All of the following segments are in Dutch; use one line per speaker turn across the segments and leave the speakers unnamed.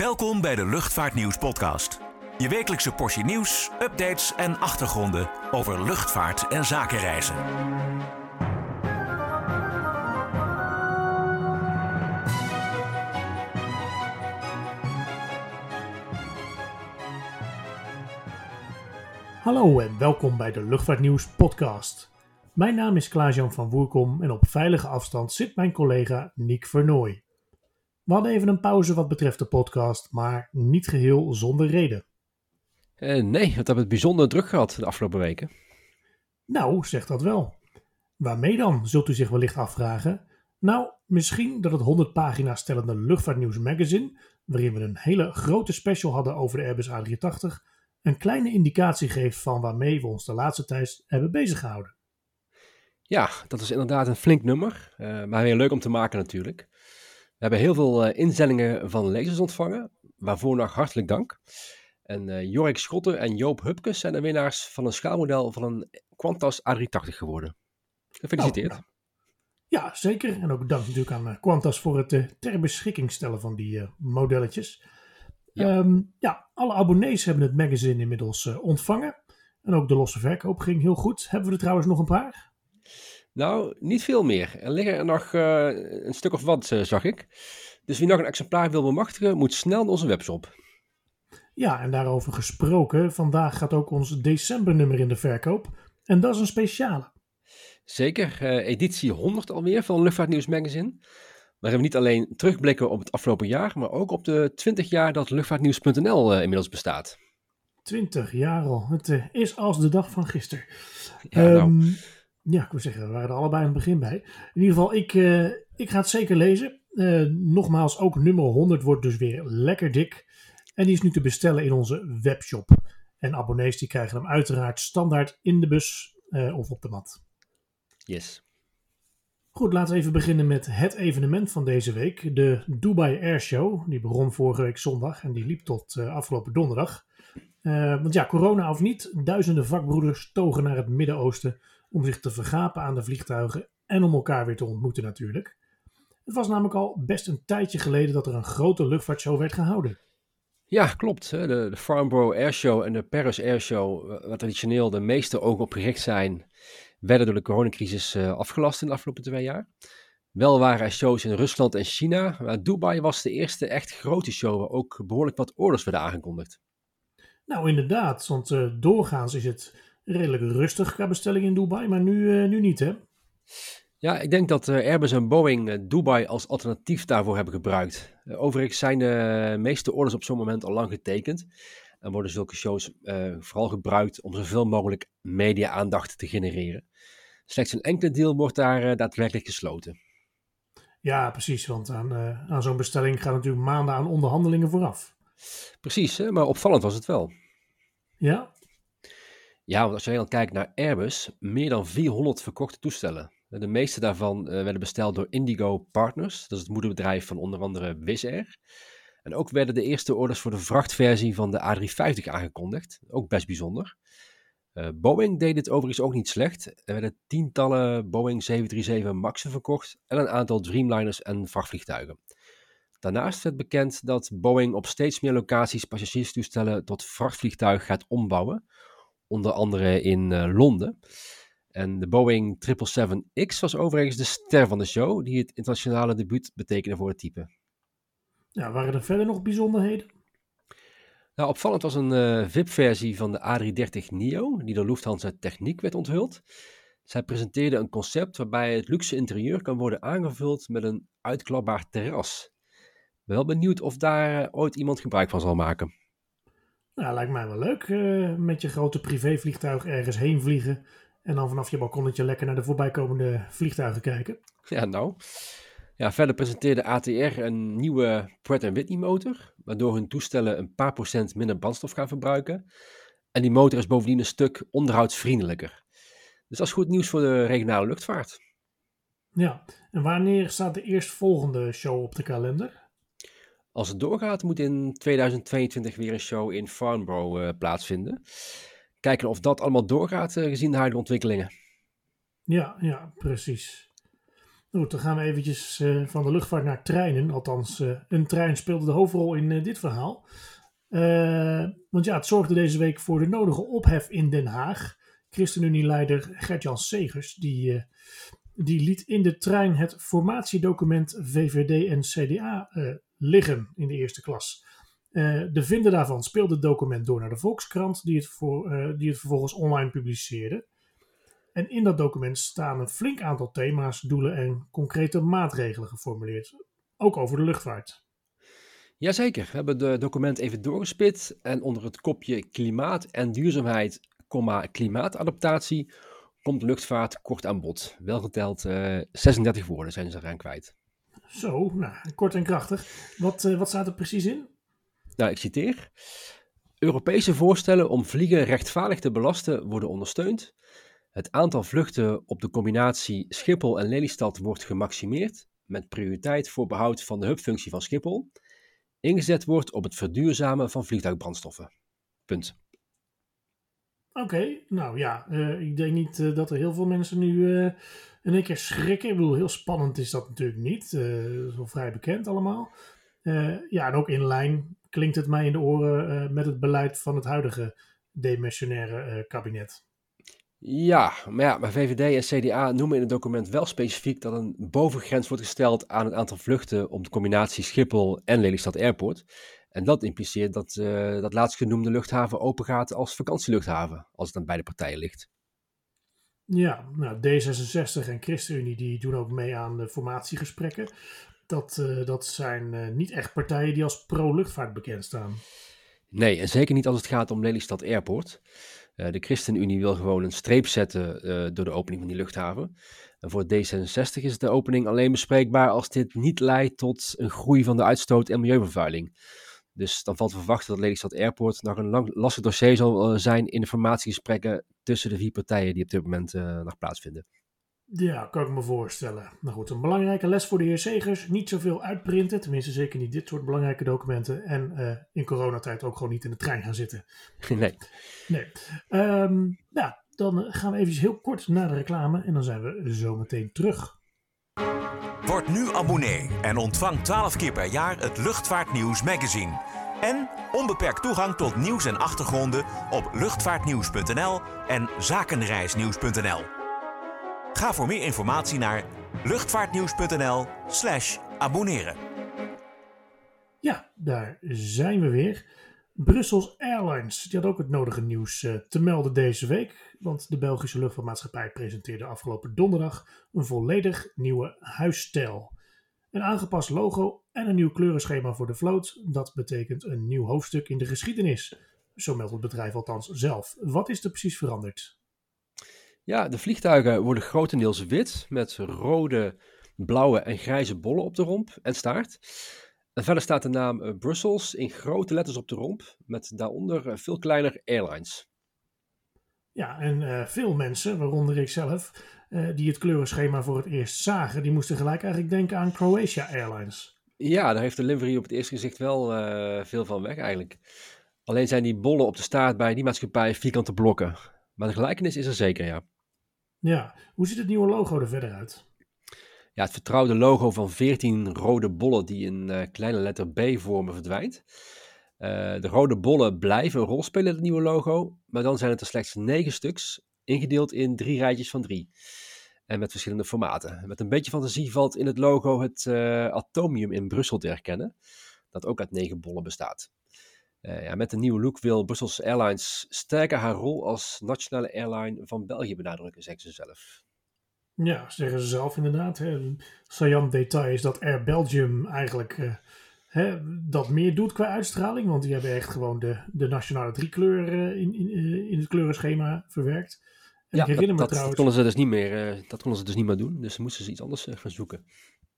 Welkom bij de Luchtvaartnieuws podcast. Je wekelijkse portie nieuws, updates en achtergronden over luchtvaart en zakenreizen.
Hallo en welkom bij de Luchtvaartnieuws podcast. Mijn naam is Klaas-Jan van Woerkom en op veilige afstand zit mijn collega Niek Vernooy. We hadden even een pauze wat betreft de podcast, maar niet geheel zonder reden.
Uh, nee, want we hebben het bijzonder druk gehad de afgelopen weken.
Nou, zeg dat wel. Waarmee dan, zult u zich wellicht afvragen? Nou, misschien dat het 100 pagina's stellende Luchtvaartnieuws magazine, waarin we een hele grote special hadden over de Airbus A380, een kleine indicatie geeft van waarmee we ons de laatste tijd hebben bezig gehouden.
Ja, dat is inderdaad een flink nummer, uh, maar weer leuk om te maken natuurlijk. We hebben heel veel uh, inzendingen van lezers ontvangen, waarvoor nog hartelijk dank. En uh, Jorik Schotten en Joop Hupkes zijn de winnaars van een schaalmodel van een Qantas A380 geworden. Gefeliciteerd.
Oh, nou. Ja, zeker. En ook dank natuurlijk aan uh, Qantas voor het ter beschikking stellen van die modelletjes. Ja. Um, ja. alle abonnees hebben het magazine inmiddels ontvangen. En ook de losse verkoop ging heel goed. Hebben we er trouwens nog een paar?
Nou, niet veel meer. Er liggen er nog uh, een stuk of wat, uh, zag ik. Dus wie nog een exemplaar wil bemachtigen, moet snel naar onze webshop.
Ja, en daarover gesproken, vandaag gaat ook ons decembernummer in de verkoop. En dat is een speciale.
Zeker, uh, editie 100 alweer van Luchtvaartnieuws Magazine. Waarin we niet alleen terugblikken op het afgelopen jaar, maar ook op de 20 jaar dat luchtvaartnieuws.nl inmiddels bestaat.
20 jaar al. Het is als de dag van gisteren.
Ja, nou.
Ja, ik wil zeggen, we waren er allebei aan het begin bij. In ieder geval, ik, uh, ik ga het zeker lezen. Uh, nogmaals, ook nummer 100 wordt dus weer lekker dik. En die is nu te bestellen in onze webshop. En abonnees die krijgen hem uiteraard standaard in de bus uh, of op de mat.
Yes.
Goed, laten we even beginnen met het evenement van deze week. De Dubai Air Show. Die begon vorige week zondag en die liep tot afgelopen donderdag. want ja, corona of niet, duizenden vakbroeders togen naar het Midden-Oosten om zich te vergapen aan de vliegtuigen en om elkaar weer te ontmoeten natuurlijk. Het was namelijk al best een tijdje geleden dat er een grote luchtvaartshow werd gehouden.
Ja, klopt. De, de Farnborough Airshow en de Paris Airshow, waar traditioneel de meeste ogen op gericht zijn, werden door de coronacrisis uh, afgelast in de afgelopen twee jaar. Wel waren er shows in Rusland en China, maar Dubai was de eerste echt grote show waar ook behoorlijk wat orders werden aangekondigd.
Nou, inderdaad, want uh, doorgaans is het redelijk rustig qua bestelling in Dubai, maar nu, uh, nu niet, hè?
Ja, ik denk dat uh, Airbus en Boeing uh, Dubai als alternatief daarvoor hebben gebruikt. overigens zijn de meeste orders op zo'n moment al lang getekend. En worden zulke shows vooral gebruikt om zoveel mogelijk media-aandacht te genereren. Slechts een enkele deal wordt daar daadwerkelijk gesloten.
Ja, precies, want aan, aan zo'n bestelling gaan natuurlijk maanden aan onderhandelingen vooraf.
Precies, hè? maar opvallend was het wel.
Ja,
ja, want als je dan kijkt naar Airbus, meer dan 400 verkochte toestellen. De meeste daarvan uh, werden besteld door Indigo Partners, dat is het moederbedrijf van onder andere Wizz Air. En ook werden de eerste orders voor de vrachtversie van de A350 aangekondigd, ook best bijzonder. Uh, Boeing deed dit overigens ook niet slecht. Er werden tientallen Boeing 737 Max'en verkocht en een aantal Dreamliners en vrachtvliegtuigen. Daarnaast werd bekend dat Boeing op steeds meer locaties passagierstoestellen tot vrachtvliegtuig gaat ombouwen onder andere in uh, Londen. En de Boeing 777X was overigens de ster van de show, die het internationale debuut betekende voor het type.
Ja, waren er verder nog bijzonderheden?
Nou, opvallend was een uh, VIP-versie van de A330 NEO, die door Lufthansa Techniek werd onthuld. Zij presenteerde een concept waarbij het luxe interieur kan worden aangevuld met een uitklapbaar terras. Wel benieuwd of daar uh, ooit iemand gebruik van zal maken.
Nou, lijkt mij wel leuk. Uh, met je grote privévliegtuig ergens heen vliegen. En dan vanaf je balkonnetje lekker naar de voorbijkomende vliegtuigen kijken.
Ja, nou. Ja, verder presenteerde ATR een nieuwe Pratt Whitney motor. Waardoor hun toestellen een paar procent minder brandstof gaan verbruiken. En die motor is bovendien een stuk onderhoudsvriendelijker. Dus dat is goed nieuws voor de regionale luchtvaart.
Ja, en wanneer staat de eerstvolgende show op de kalender?
Als het doorgaat, moet in 2022 weer een show in Farnborough uh, plaatsvinden. Kijken of dat allemaal doorgaat, uh, gezien de huidige ontwikkelingen.
Ja, ja, precies. Goed, dan gaan we eventjes uh, van de luchtvaart naar treinen. Althans, uh, een trein speelde de hoofdrol in uh, dit verhaal. want ja, het zorgde deze week voor de nodige ophef in Den Haag. ChristenUnie-leider Gert-Jan Segers, die, die liet in de trein het formatiedocument VVD en CDA liggen in de eerste klas. de vinder daarvan speelde het document door naar de Volkskrant, die het, voor, die het vervolgens online publiceerde. En in dat document staan een flink aantal thema's, doelen en concrete maatregelen geformuleerd. Ook over de luchtvaart.
Jazeker, we hebben het document even doorgespit en onder het kopje klimaat en duurzaamheid, klimaatadaptatie, komt luchtvaart kort aan bod. Welgeteld uh, eh, 36 woorden zijn ze eraan kwijt.
Zo, nou, kort en krachtig. Wat, uh, wat staat er precies in?
Nou, ik citeer. Europese voorstellen om vliegen rechtvaardig te belasten worden ondersteund. Het aantal vluchten op de combinatie Schiphol en Lelystad wordt gemaximeerd, met prioriteit voor behoud van de hubfunctie van Schiphol. Ingezet wordt op het verduurzamen van vliegtuigbrandstoffen. Punt.
Oké, nou ja, uh, ik denk niet uh, dat er heel veel mensen nu in één keer schrikken. Ik bedoel, heel spannend is dat natuurlijk niet. wel vrij bekend allemaal. ja, en ook in lijn klinkt het mij in de oren met het beleid van het huidige demissionaire kabinet.
Ja, maar ja, maar VVD en CDA noemen in het document wel specifiek dat een bovengrens wordt gesteld aan het aantal vluchten op de combinatie Schiphol en Lelystad Airport. En dat impliceert dat uh, dat laatstgenoemde luchthaven open gaat als vakantieluchthaven, als het aan beide partijen ligt.
Ja, nou, D66 en ChristenUnie die doen ook mee aan de formatiegesprekken. Dat, uh, dat zijn uh, niet echt partijen die als pro-luchtvaart bekend staan.
Nee, en zeker niet als het gaat om Lelystad Airport. Uh, de ChristenUnie wil gewoon een streep zetten uh, door de opening van die luchthaven. En voor D66 is de opening alleen bespreekbaar als dit niet leidt tot een groei van de uitstoot en milieuvervuiling. Dus dan valt te verwachten dat Lelystad Airport nog een lang, lastig dossier zal uh, zijn in de formatiegesprekken tussen de vier partijen die op dit moment nog plaatsvinden.
Ja, kan ik me voorstellen. Nou goed, een belangrijke les voor de heer Segers. Niet zoveel uitprinten, tenminste zeker niet dit soort belangrijke documenten. En uh, in coronatijd ook gewoon niet in de trein gaan zitten.
Nee.
Nee. Um, ja, dan gaan we even heel kort naar de reclame en dan zijn we zo meteen terug.
Word nu abonnee en ontvang 12 keer per jaar het Luchtvaartnieuws magazine. En onbeperkt toegang tot nieuws en achtergronden op luchtvaartnieuws.nl en zakenreisnieuws.nl. Ga voor meer informatie naar luchtvaartnieuws.nl/slash abonneren.
Ja, daar zijn we weer. Brussels Airlines die had ook het nodige nieuws uh, te melden deze week. Want de Belgische luchtvaartmaatschappij presenteerde afgelopen donderdag een volledig nieuwe huisstijl. Een aangepast logo en een nieuw kleurenschema voor de vloot. Dat betekent een nieuw hoofdstuk in de geschiedenis. Zo meldt het bedrijf althans zelf. Wat is er precies veranderd?
Ja, de vliegtuigen worden grotendeels wit met rode, blauwe en grijze bollen op de romp en staart. En verder staat de naam uh, Brussels in grote letters op de romp met daaronder uh, veel kleiner airlines.
Ja, en uh, veel mensen, waaronder ik zelf, die het kleurenschema voor het eerst zagen, die moesten gelijk eigenlijk denken aan Croatia Airlines.
Ja, daar heeft de livery op het eerste gezicht wel veel van weg eigenlijk. Alleen zijn die bollen op de staart bij die maatschappij vierkante blokken. Maar de gelijkenis is er zeker, ja.
Ja, hoe ziet het nieuwe logo er verder uit?
Ja, het vertrouwde logo van 14 rode bollen die een uh, kleine letter B vormen verdwijnt. Uh, de rode bollen blijven een rol spelen in het nieuwe logo, maar dan zijn het er slechts 9 stuks, ingedeeld in drie rijtjes van drie. En met verschillende formaten. Met een beetje fantasie valt in het logo het uh, atomium in Brussel te herkennen, dat ook uit 9 bollen bestaat. ja, met de nieuwe look wil Brussels Airlines sterker haar rol als nationale airline van België benadrukken, zeggen ze zelf.
Ja, zeggen ze zelf inderdaad. Hè. Sajan detail is dat Air Belgium eigenlijk uh, hè, dat meer doet qua uitstraling. Want die hebben echt gewoon de, de nationale driekleur uh, in, in, uh, in het kleurenschema verwerkt.
En ja, ik herinner dat, me trouwens... dat, konden ze dus niet meer, dat konden ze dus niet meer doen. Dus moesten ze iets anders gaan zoeken.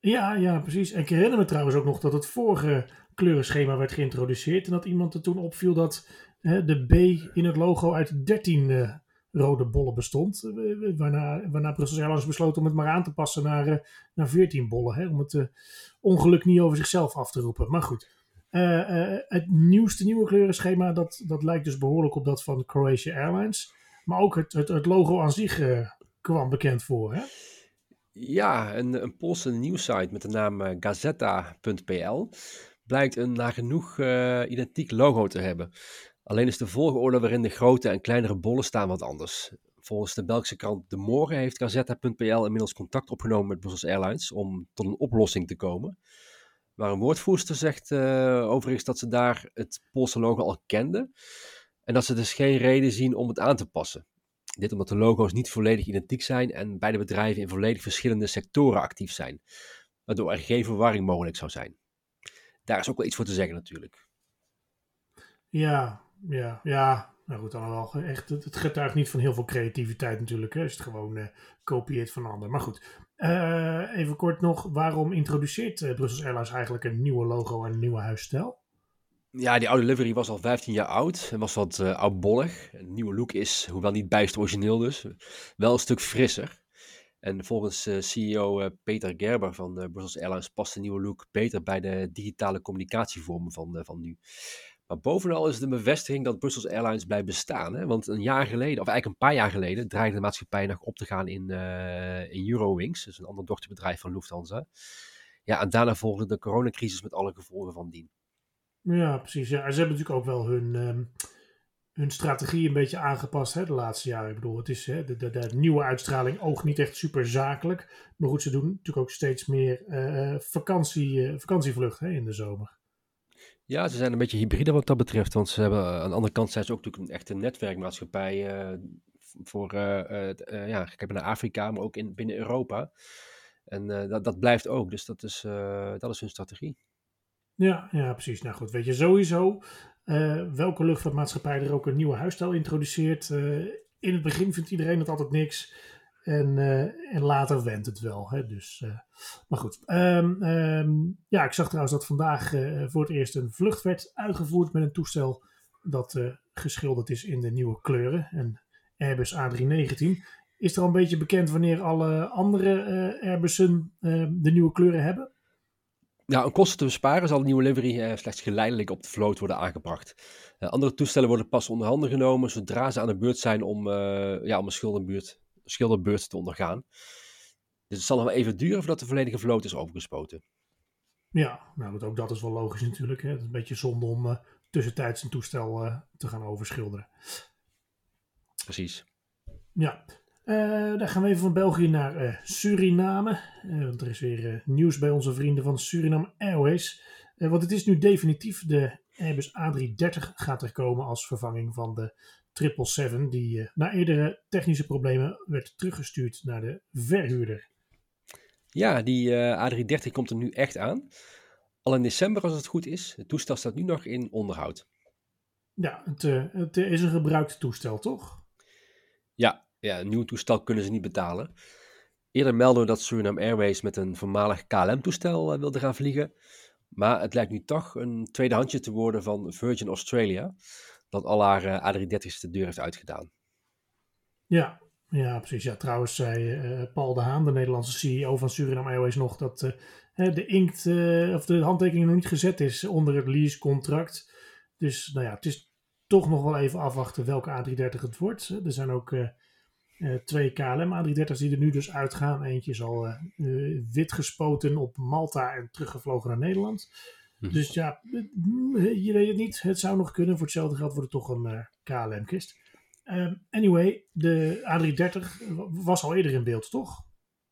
Ja, ja, precies. En ik herinner me trouwens ook nog dat het vorige kleurenschema werd geïntroduceerd. En dat iemand er toen opviel dat de B in het logo uit 13 rode bollen bestond. Eh, waarna, waarna Brussels Airlines besloot om het maar aan te passen naar, uh, naar 14 bollen. Hè, om het uh, ongeluk niet over zichzelf af te roepen. Maar goed. het nieuwste nieuwe kleurenschema, dat, dat lijkt dus behoorlijk op dat van Croatia Airlines. Maar ook het, het, het logo aan zich kwam bekend voor. Hè?
Ja, een, een Poolse nieuwssite met de naam gazeta.pl blijkt een nagenoeg identiek logo te hebben. Alleen is de volgorde waarin de grote en kleinere bollen staan wat anders. Volgens de Belgische krant De Morgen heeft Gazetta.pl inmiddels contact opgenomen met Brussels Airlines om tot een oplossing te komen. Maar een woordvoerster zegt uh, overigens dat ze daar het Poolse logo al kenden en dat ze dus geen reden zien om het aan te passen. Dit omdat de logo's niet volledig identiek zijn en beide bedrijven in volledig verschillende sectoren actief zijn, waardoor er geen verwarring mogelijk zou zijn. Daar is ook wel iets voor te zeggen natuurlijk.
Ja, ja, ja. Nou goed, dan wel echt, het, getuigt niet van heel veel creativiteit natuurlijk, hè, als het gewoon uh, kopieert van anderen. Maar goed, uh, even kort nog, waarom introduceert uh, Brussels Airlines eigenlijk een nieuwe logo en een nieuwe huisstijl?
Ja, die oude livery was al 15 jaar oud en was wat oudbollig. Een nieuwe look is, hoewel niet bijst origineel dus, wel een stuk frisser. En volgens CEO Peter Gerber van Brussels Airlines past de nieuwe look beter bij de digitale communicatievormen van, van nu. Maar bovenal is het een bevestiging dat Brussels Airlines blijft bestaan. Hè? Want een jaar geleden, of eigenlijk een paar jaar geleden, dreigde de maatschappij nog op te gaan in, uh, in Eurowings. Dus een ander dochterbedrijf van Lufthansa. Ja, en daarna volgde de coronacrisis met alle gevolgen van dien.
Ja, precies. Ja. ze hebben natuurlijk ook wel hun, um, hun strategie een beetje aangepast hè, de laatste jaren. Ik bedoel, het is, hè, de, nieuwe uitstraling oogt niet echt super zakelijk. Maar goed, ze doen natuurlijk ook steeds meer uh, vakantie, vakantievluchten in de zomer.
Ja, ze zijn een beetje hybride wat dat betreft. Want ze hebben aan de andere kant zijn ze ook natuurlijk een echte netwerkmaatschappij. Uh, voor, uh, ja, kijk naar Afrika, maar ook in, binnen Europa. En dat, dat blijft ook. Dus dat is, dat is hun strategie.
Ja, ja, precies. Nou goed, weet je sowieso welke luchtvaartmaatschappij er ook een nieuwe huisstijl introduceert. in het begin vindt iedereen het altijd niks. En, uh, en later wendt het wel. Hè? Dus, uh, maar goed. Um, um, ja, ik zag trouwens dat vandaag uh, voor het eerst een vlucht werd uitgevoerd met een toestel dat geschilderd is in de nieuwe kleuren. Een Airbus A319. Is er al een beetje bekend wanneer alle andere Airbussen de nieuwe kleuren hebben?
Ja, om kosten te besparen zal de nieuwe livery slechts geleidelijk op de vloot worden aangebracht. andere toestellen worden pas onder handen genomen zodra ze aan de beurt zijn om, ja, om een schilderbuurt schilderbeurt te ondergaan. Dus het zal nog wel even duren voordat de volledige vloot is overgespoten.
Ja, nou goed, ook dat is wel logisch natuurlijk. Hè. Het is een beetje zonde om uh, tussentijds een toestel uh, te gaan overschilderen.
Precies.
Ja, uh, dan gaan we even van België naar Suriname. want er is weer nieuws bij onze vrienden van Suriname Airways. want het is nu definitief, de Airbus A330 gaat er komen als vervanging van de 777, die uh, na eerdere technische problemen werd teruggestuurd naar de verhuurder.
Ja, die uh, A330 komt er nu echt aan. Al in december als het goed is. Het toestel staat nu nog in onderhoud.
Ja, het, uh, het is een gebruikt toestel, toch?
Ja, ja, een nieuw toestel kunnen ze niet betalen. Eerder meldden we dat Suriname Airways met een voormalig KLM-toestel wilde gaan vliegen. Maar het lijkt nu toch een tweedehandsje te worden van Virgin Australia dat al haar uh, A330's de deur heeft uitgedaan.
Ja, ja precies. Ja, trouwens zei uh, Paul de Haan, de Nederlandse CEO van Suriname Airways, nog dat uh, de inkt of de handtekening nog niet gezet is onder het leasecontract. Dus nou ja, het is toch nog wel even afwachten welke A330 het wordt. Er zijn ook twee KLM A330's die er nu dus uitgaan. Eentje is al wit gespoten op Malta en teruggevlogen naar Nederland. Mhm. Dus ja, je weet het niet. Het zou nog kunnen. Voor hetzelfde geld wordt het toch een uh, KLM-kist. Uh, anyway, de A330 was al eerder in beeld, toch?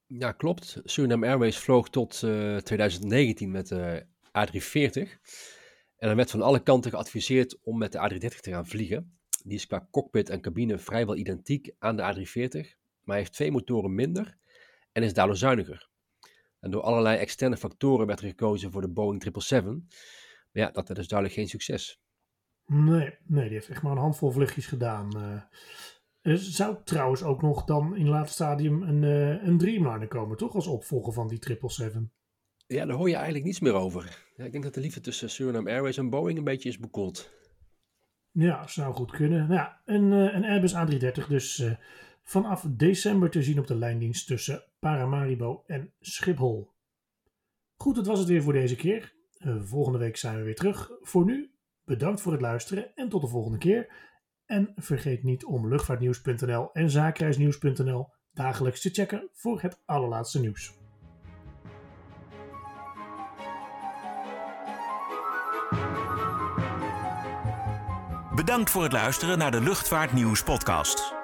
Ja, klopt. Suriname Airways vloog tot uh, eh, 2019 met de A340. En er werd van alle kanten geadviseerd om met de A330 te gaan vliegen. Die is qua cockpit en cabine vrijwel identiek aan de A340, maar heeft twee motoren minder en is daardoor zuiniger. En door allerlei externe factoren werd er gekozen voor de Boeing 777. Maar ja, dat is dus duidelijk geen succes.
Nee, nee, die heeft echt maar een handvol vluchtjes gedaan. Uh, er zou trouwens ook nog dan in het laatste stadium een, uh, een Dreamliner komen, toch? Als opvolger van die 777.
Ja, daar hoor je eigenlijk niets meer over. Ja, ik denk dat de liefde tussen Suriname Airways en Boeing een beetje is bekoeld.
Ja, zou goed kunnen. Nou ja, een, uh, een Airbus A330 dus vanaf december te zien op de lijndienst tussen Paramaribo en Schiphol. Goed, dat was het weer voor deze keer. Uh, volgende week zijn we weer terug. Voor nu, bedankt voor het luisteren en tot de volgende keer. En vergeet niet om luchtvaartnieuws.nl en zaakreisnieuws.nl dagelijks te checken voor het allerlaatste nieuws.
Bedankt voor het luisteren naar de Luchtvaartnieuws podcast.